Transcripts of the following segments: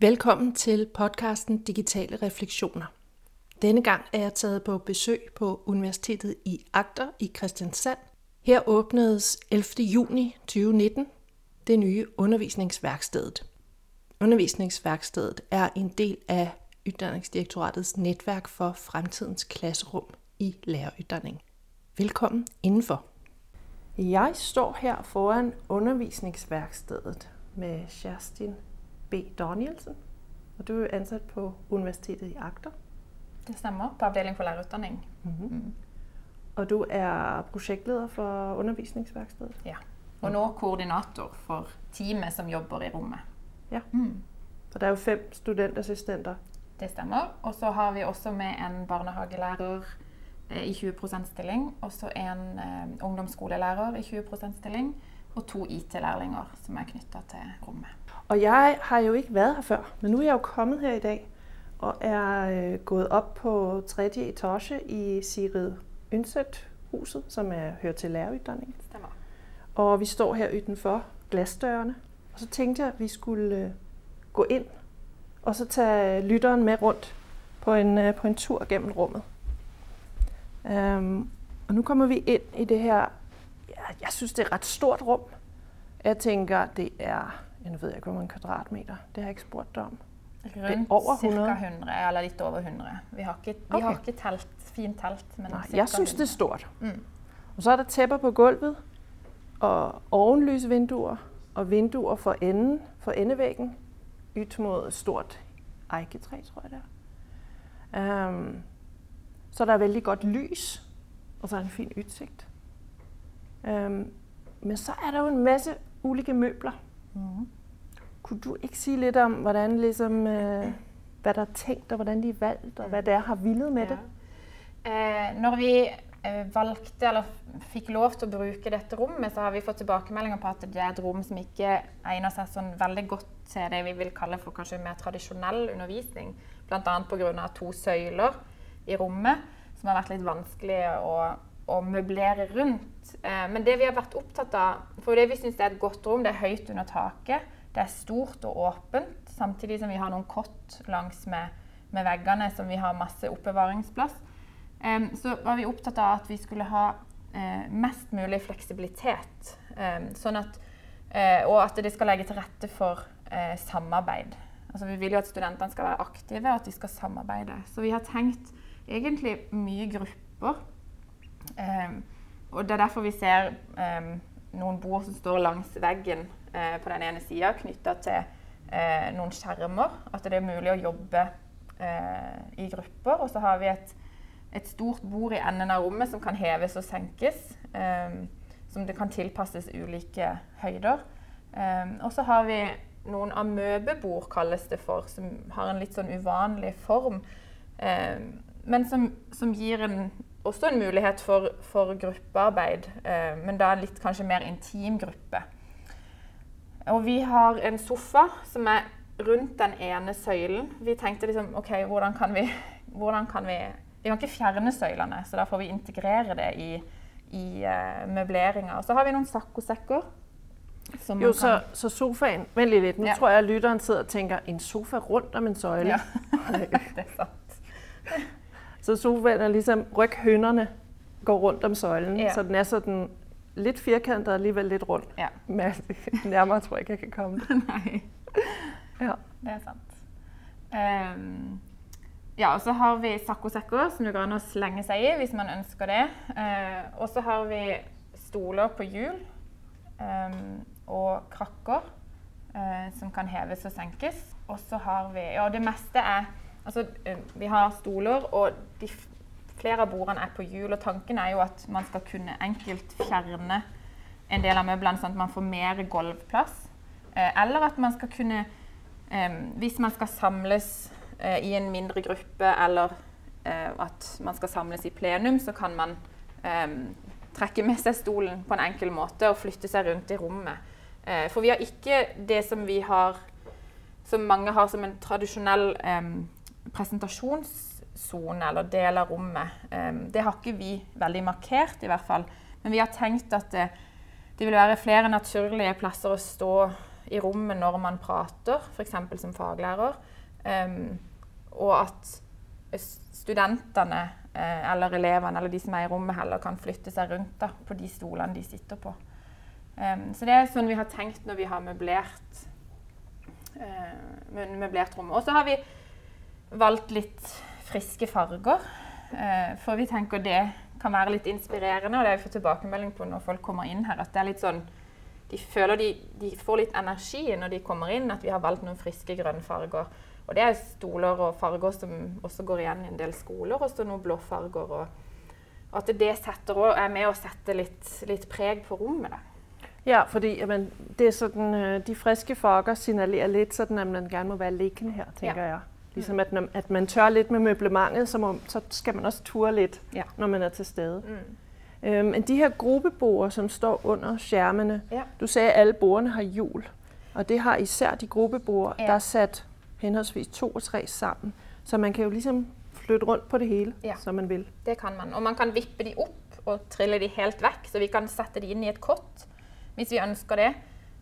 Velkommen til podcasten Digitale Refleksioner. Denne gang er jeg taget på besøg på Universitetet i Agder i Kristiansand. Her åbnedes 11. juni 2019 det nye undervisningsværkstedet. Undervisningsværkstedet er en del af Uddannelsesdirektoratets netværk for fremtidens klasserum i læreruddanning. Velkommen indenfor. Jeg står her foran undervisningsværkstedet med Kerstin B. Danielsen. Og du er ansatt på Universitetet i Agder. Det stemmer, på avdeling for lærerutdanning. Mm-hmm. Mm. Og du er prosjektleder for undervisningsverkstedet. Ja. Og nå koordinator for teamet som jobber i rommet. Ja. Mm. Så det er jo fem studentassistenter. Det stemmer. Og så har vi også med en barnehagelærer eh, i 20% stilling. Og så en eh, ungdomsskolelærer i 20% stilling. Og to IT-lærlinger som er knytta til rommet. Og jeg har jo ikke været her før, men nu er jeg jo kommet her i dag og er øh, gået op på tredje etage i Sigrid Ynset huset, som er, hører til læreruddanningen. Stemmer. Og vi står her udenfor glasdørene. Og så tænkte jeg, at vi skulle øh, gå ind og så tage lytteren med rundt på en, øh, på en tur gennem rummet. Um, og nu kommer vi ind i det her, ja, jeg synes det er et ret stort rum. Jeg tænker, det er, jeg ved ikke, hvor mange kvadratmeter, det har jeg ikke spurgt deg om. Rundt over 100. ca. 100, eller litt over 100. Vi har ikke, vi okay. har ikke telt, fint telt. Men Nei, jeg synes det er stort. Mm. Og så er det tæpper på gulvet, og ovenlysvinduer, og vinduer for enden, for endevæggen, ut mot stort eiketre, tror jeg det er. Um, så der er veldig godt lys, og så er det en fin utsikt. Um, men så er der jo en masse ulike møbler. Mm. Kunne du ikke sige lidt om, hvordan liksom, øh, hvad der er tænkt, og hvordan de er valgt, og hvad det er har villet med ja. det? Eh, når vi Eh, valgte, eller fikk lov til å bruke dette rommet, så har vi fått tilbakemeldinger på at det er et rom som ikke egner seg sånn veldig godt til det vi vil kalle for kanskje mer tradisjonell undervisning. Bl.a. pga. to søyler i rommet som har vært litt vanskelig å, å møblere rundt. Eh, men det vi har vært opptatt av, for det vi syns er et godt rom, det er høyt under taket. Det er stort og åpent, samtidig som vi har noen kott langs med, med veggene som vi har masse oppbevaringsplass så var vi opptatt av at vi skulle ha uh, mest mulig fleksibilitet. sånn at, uh, og at det skal legge til rette for uh, samarbeid. Altså, vi vil jo at studentene skal være aktive, og at de skal samarbeide. Så vi har tenkt egentlig mye grupper. og det er derfor vi ser noen bord som står langs veggen på den ene sida, knytta til noen skjermer. At det er mulig å jobbe i grupper. Og så har vi et et stort bord i enden av rommet som kan heves og senkes. Um, som det kan tilpasses ulike høyder. Um, og så har vi noen amøbebord, kalles det for, som har en litt sånn uvanlig form. Um, men som, som gir en, også en mulighet for, for gruppearbeid. men da en litt kanskje mer intim gruppe. Og vi har en sofa som er rundt den ene søylen. Vi tenkte liksom OK, hvordan kan vi, hvordan kan vi vi kan ikke fjerne søylene, så da får vi integrere det i, i uh, møbleringa. Og så har vi noen saccosekker. Jo, så, så sofaen Vent litt. Nå ja. tror jeg lytteren sitter og tenker en sofa rundt om en søyle. Ja. det er sant. så sofaen er liksom Rygghønene går rundt om søylen, ja. så den er sådan litt firkantet og alligevel litt rund. Ja. Men nærmere tror jeg ikke jeg kan komme det. Nej. Ja. Det er sant. Um, ja, og så har vi sakkosekker som det går an å slenge seg i hvis man ønsker det. Uh, og så har vi stoler på hjul um, og krakker uh, som kan heves og senkes. Og så har vi Ja, det meste er Altså, eh, vi har stoler, og de, flere av bordene er på hjul. Og tanken er jo at man skal kunne enkelt fjerne en del av møblene, sånn at man får mer gulvplass. Eh, eller at man skal kunne eh, Hvis man skal samles i en mindre gruppe, eller at man skal samles i plenum, så kan man trekke med seg stolen på en enkel måte og flytte seg rundt i rommet. For vi har ikke det som vi har som mange har som en tradisjonell presentasjonssone eller del av rommet. det har ikke vi veldig markert, i hvert fall. Men vi har tenkt at det, det vil være flere naturlige plasser å stå i rommet når man prater, f.eks. som faglærer. Um, og at studentene eh, eller elevene eller de som er i rommet, heller kan flytte seg rundt da, på de stolene de sitter på. Um, så det er sånn vi har tenkt når vi har møblert, uh, møblert rommet. Og så har vi valgt litt friske farger. Uh, for vi tenker det kan være litt inspirerende, og det har vi fått tilbakemelding på når folk kommer inn her. at det er litt sånn, De føler de, de får litt energi når de kommer inn, at vi har valgt noen friske grønne farger. Og det er stoler og farger som også går igjen i en del skoler, og så noen blåfarger. Og at det setter, er med å sette litt, litt preg på rommet. Da. Ja, fordi jamen, det er sådan, øh, de friske farger signalerer litt sånn at man gjerne må være liggende her, tenker ja. jeg. Ligesom at, når, at man tør litt med møblementet, så, må, så skal man også ture litt ja. når man er til stede. Mm. Øhm, men de her gruppeboer, som står under skjermene ja. Du at alle bordene har hjul. Og det har især de gruppeboer, ja. der er satt henholdsvis to og tre sammen. Så man kan jo ligesom flytte rundt på det hele ja. som man vil. Det kan man. Og man kan vippe de opp og trille de helt vekk, så vi kan sette de inn i et kott hvis vi ønsker det.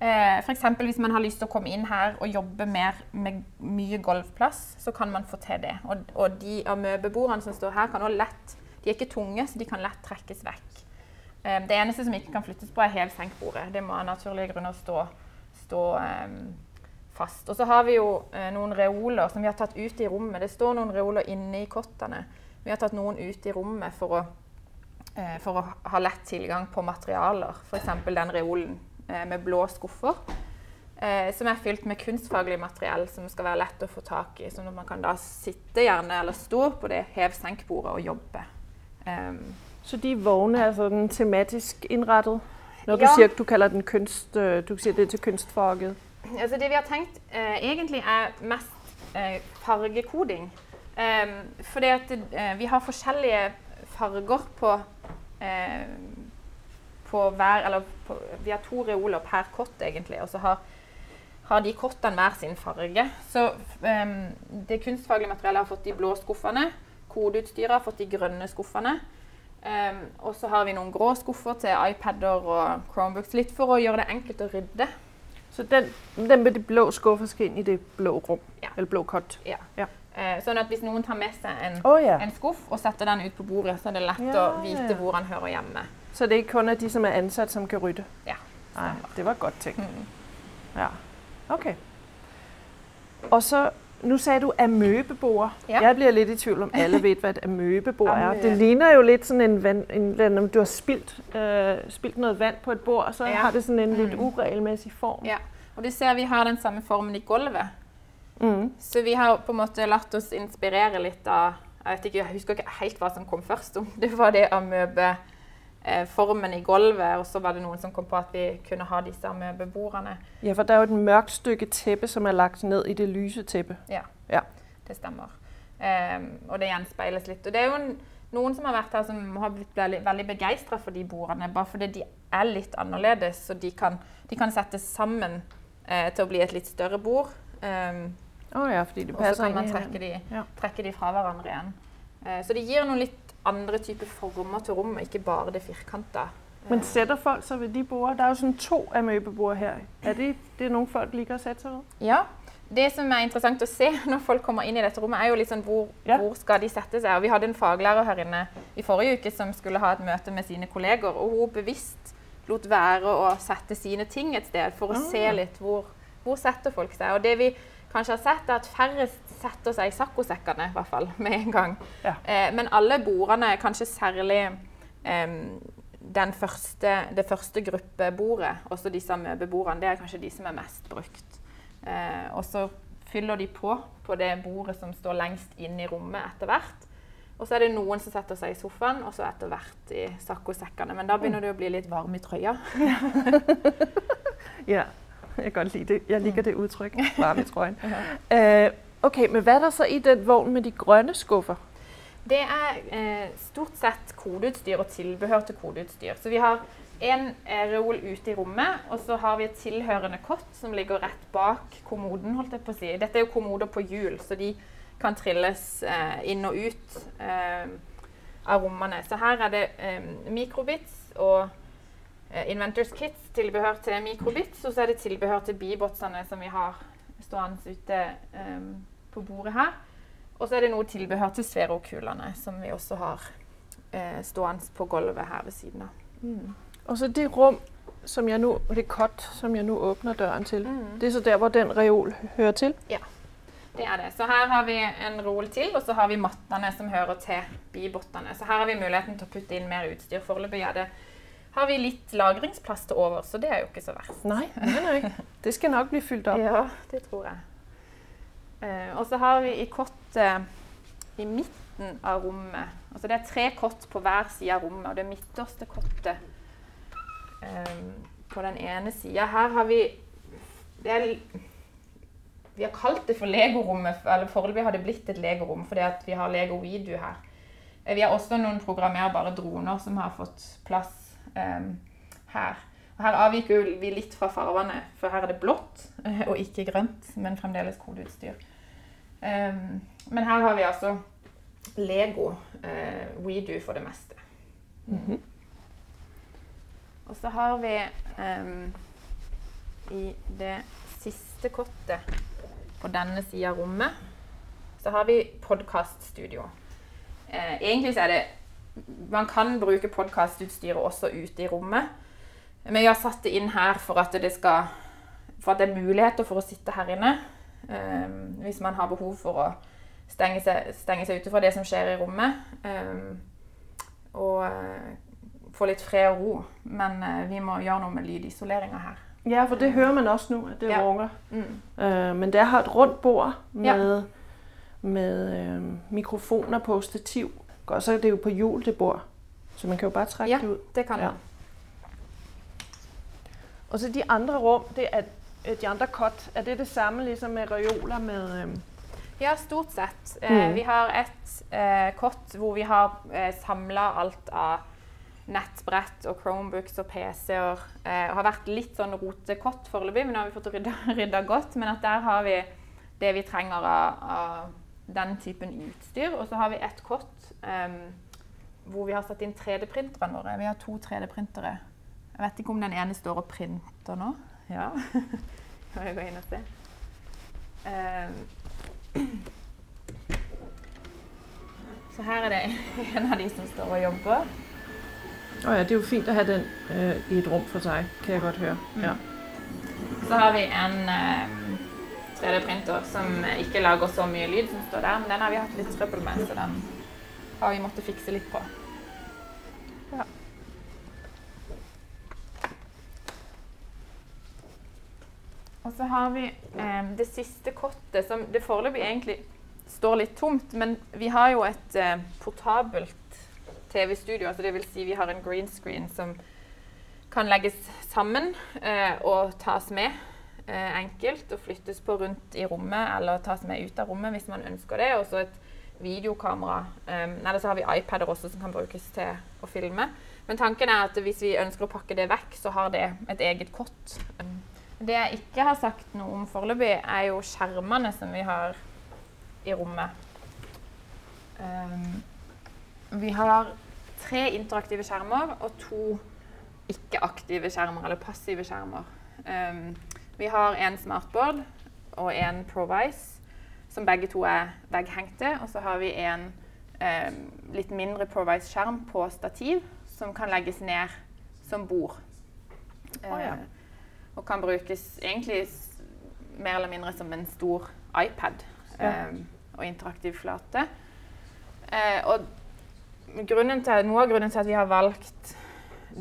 Eh, F.eks. hvis man har lyst til å komme inn her og jobbe mer med mye golvplass, så kan man få til det. Og, og de amøbebordene som står her, kan også lett De er ikke tunge, så de kan lett trekkes vekk. Eh, det eneste som ikke kan flyttes på, er hev-senk-bordet. Det må av naturlige grunner stå, stå eh, fast. Og så har vi jo eh, noen reoler som vi har tatt ut i rommet. Det står noen reoler inne i kottene. Vi har tatt noen ut i rommet for å, eh, for å ha lett tilgang på materialer. F.eks. den reolen med blå skuffer. Eh, som er fylt med kunstfaglig materiell som skal være lett å få tak i. Sånn at man kan da sitte gjerne eller stå på det hev-senk-bordet og jobbe. Um, så de vognene er sånn tematisk innrettet? Når du ja. sier du kaller den kunst, øh, du sier det til kunstfaget? Altså det vi har tenkt eh, egentlig er mest eh, fargekoding. Eh, fordi at eh, vi har forskjellige farger på, eh, på hver Eller på, vi har to reoler per kott, egentlig. Og så har, har de kottene hver sin farge. Så det kunstfaglige materialet har fått de blå skuffene. Kodeutstyret har fått de grønne skuffene. Um, og så har vi noen grå skuffer til iPader og Chromebooks, litt for å gjøre det enkelt å rydde. Så den, den med de blå skuffene skal inn i det blå rom? Ja. Eller blå kott? Ja. ja. Uh, sånn at hvis noen tar med seg en, oh, ja. en, skuff og setter den ut på bordet, så er det lett å vite hvor den hører hjemme. Så det er ikke kun de som er ansat, som kan rydde? Ja. Nei, det var godt tænkt. Mm. Ja. OK. Og så nu sagde du amøbebord. Ja. Jeg blir litt i tvivl om alle vet hva et amøbebord er. Det ligner jo litt sådan en, vand, en, en Du har spilt, øh, spildt noget vand på et bord, og så ja. har det sådan en litt lidt uregelmæssig form. Ja. Og du ser vi har den samme formen i gulvet. Mm. Så vi har på en måte latt oss inspirere litt av Jeg vet ikke, jeg husker ikke helt hva som kom først. om Det var det amøbeformen i gulvet, og så var det noen som kom på at vi kunne ha de samme beboerne. Ja, for det er jo et mørkt stykke teppe som er lagt ned i det lyse teppet. Ja, ja, det stemmer. Um, og det gjenspeiles litt. Og det er jo en, noen som har vært her som har blitt veldig, veldig begeistra for de bordene, bare fordi de er litt annerledes, så de kan, de kan settes sammen eh, til å bli et litt større bord. Um, oh ja, og så kan man trekke de, ja. trekke de, fra hverandre igjen. Eh, så det gir noen litt andre typer former til rommet, ikke bare det firkanta. Men setter folk seg ved de bordene? Det er jo sånn to amøbebord her. Er det, det er noen folk liker å sette seg ved? Ja. Det som er interessant å se når folk kommer inn i dette rommet, er jo liksom hvor, ja. hvor skal de sette seg. Og vi hadde en faglærer her inne i forrige uke som skulle ha et møte med sine kolleger. Og hun bevisst lot være å sette sine ting et sted for å ah. se litt hvor, hvor setter folk seg. Og det vi kanskje har sett, er at færrest setter seg i saccosekkene, i hvert fall, med en gang. Ja. Eh, men alle bordene, kanskje særlig eh, første, det første gruppebordet, også disse møbebordene, det er kanskje de som er mest brukt. Eh, og så fyller de på på det bordet som står lengst inn i rommet etter hvert. Og så er det noen som setter seg i sofaen, og så etter hvert i saccosekkene. Men da begynner det å bli litt varm i trøya. ja, jeg, godt det. jeg liker det uttrykket. Varm i trøyen. uh, okay, Men hva er det så i den vogn med de grønne skuffer? Det er eh, stort sett kodeutstyr og tilbehør til kodeutstyr. Så vi har en eh, reol ute i rommet, og så har vi et tilhørende kott som ligger rett bak kommoden. holdt jeg på å si. Dette er jo kommoder på hjul, så de kan trilles eh, inn og ut eh, av rommene. Så her er det mikrobits og Inventors Kits, tilbehør til mikrobits, og så er det tilbehør til bibotsene som vi har stående ute um, på bordet her. Og så er det noe tilbehør til sferokulene, som vi også har eh, stående på gulvet her ved siden av. Mm. Og så det rom som jeg nå, det kott som jeg nå åpner døren til, mm. det er så der hvor den reol hører til? Ja, det er det. Så her har vi en reol til, og så har vi mattene som hører til bibottene. Så her har vi muligheten til å putte inn mer utstyr. Foreløpig er det har vi litt lagringsplass til over, så det er jo ikke så verst. Nei, nei, nei. Det skal nok bli fylt opp. Ja, det tror jeg. Eh, og så har vi i kottet i midten av rommet Altså det er tre kott på hver side av rommet, og det midterste kottet eh, på den ene sida Her har vi det er, Vi har kalt det for legorommet, eller foreløpig har det blitt et legorom fordi vi har Lego Video her. Eh, vi har også noen programmerbare droner som har fått plass um, her. Og her avviker vi litt fra farvene, for her er det blått eh, og ikke grønt, men fremdeles kodeutstyr. Um, men her har vi altså Lego uh, WeDo for det meste. Mm -hmm. Og så har vi um, i det siste kottet på denne sida av rommet, så har vi podkaststudio. Uh, egentlig så er det Man kan bruke podkastutstyret også ute i rommet. Men jeg har satt det inn her for at det skal for at det er muligheter for å sitte her inne. Um, hvis man har behov for å stenge seg, stenge seg ute fra det som skjer i rommet. Um, og uh, få litt fred og ro. Men uh, vi må gjøre noe med lydisoleringa her. Ja, for det hører man også nå, at det ja. runger. Mm. Uh, men det har et rundt bord med, ja. med mikrofoner på stativ. Og så er det jo på hjul, det bor. Så man kan jo bare trekke ja, det ut. det kan man. Og så de andre rum, det er de andre kott, er det det samme liksom med reoler med um... Ja, stort sett. Eh, mm. vi har et eh, kott hvor vi har eh, samla alt av nettbrett og Chromebooks og PC-er. Eh, har vært litt sånn rotekott foreløpig, men nå har vi fått rydda, rydda, godt. Men at der har vi det vi trenger av, av den typen utstyr. Og så har vi et kott um, hvor vi har satt inn 3D-printerne våre. Vi har to 3D-printere. Jeg vet ikke om den ene står og printer nå. Ja. Kan jeg gå inn og se. Um. så her er det en av de som står og jobber. Å oh ja, det er jo fint å ha den uh, i et rom for seg, kan jeg godt høre. Mm. Ja. Så har vi en uh, 3D-printer som ikke lager så mye lyd som står der, men den har vi hatt litt trøbbel med, så den har vi måttet fikse litt på. Ja. Og så har vi eh, det siste kottet, som det foreløpig egentlig står litt tomt. Men vi har jo et eh, portabelt TV-studio. altså Dvs. Si vi har en green screen som kan legges sammen eh, og tas med enkelt. Og flyttes på rundt i rommet eller tas med ut av rommet hvis man ønsker det. Og så et videokamera. Um, eller så har vi iPader også som kan brukes til å filme. Men tanken er at hvis vi ønsker å pakke det vekk, så har det et eget kott. Um, det jeg ikke har sagt noe om foreløpig, er jo skjermene som vi har i rommet. Um, vi har tre interaktive skjermer og to ikke-aktive skjermer, eller passive skjermer. Um, vi har en smartboard og en Provice, som begge to er vegghengte. Og så har vi en eh, litt mindre Provice-skjerm på stativ, som kan legges ned som bord. Oh, ja. og kan brukes egentlig mer eller mindre som en stor iPad ja. um, og interaktiv flate. Uh, og til, noe av grunnen til at vi har valgt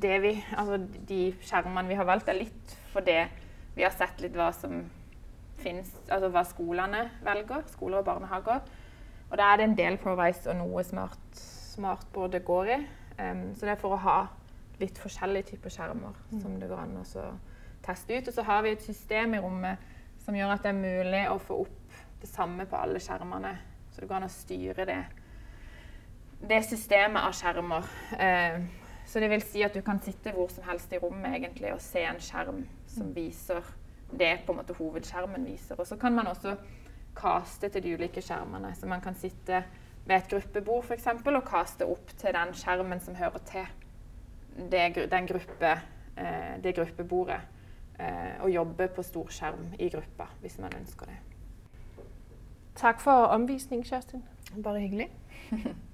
vi, altså de skjermene vi har valgt, er litt fordi vi har sett litt hva som finnes, altså hva skolene velger, skoler og barnehager. Og da er det en del Provice og noe smart, smartboard det går i. Um, så det er for å ha litt forskjellige typer skjermer mm. som det går an å teste ut. Og så har vi et system i rommet som gjør at det er mulig å få opp det samme på alle skjermene. Så det går an å styre det, det systemet av skjermer. Eh, så det vil si at du kan sitte hvor som helst i rommet egentlig og se en skjerm som viser det på en måte hovedskjermen viser. Og så kan man også kaste til de ulike skjermene. Så man kan sitte ved et gruppebord for eksempel, og kaste opp til den skjermen som hører til det, den gruppe eh, det gruppebordet eh, og jobbe på stor skjerm i gruppa hvis man ønsker det. Takk for omvisning, Kjerstin. Bare hyggelig.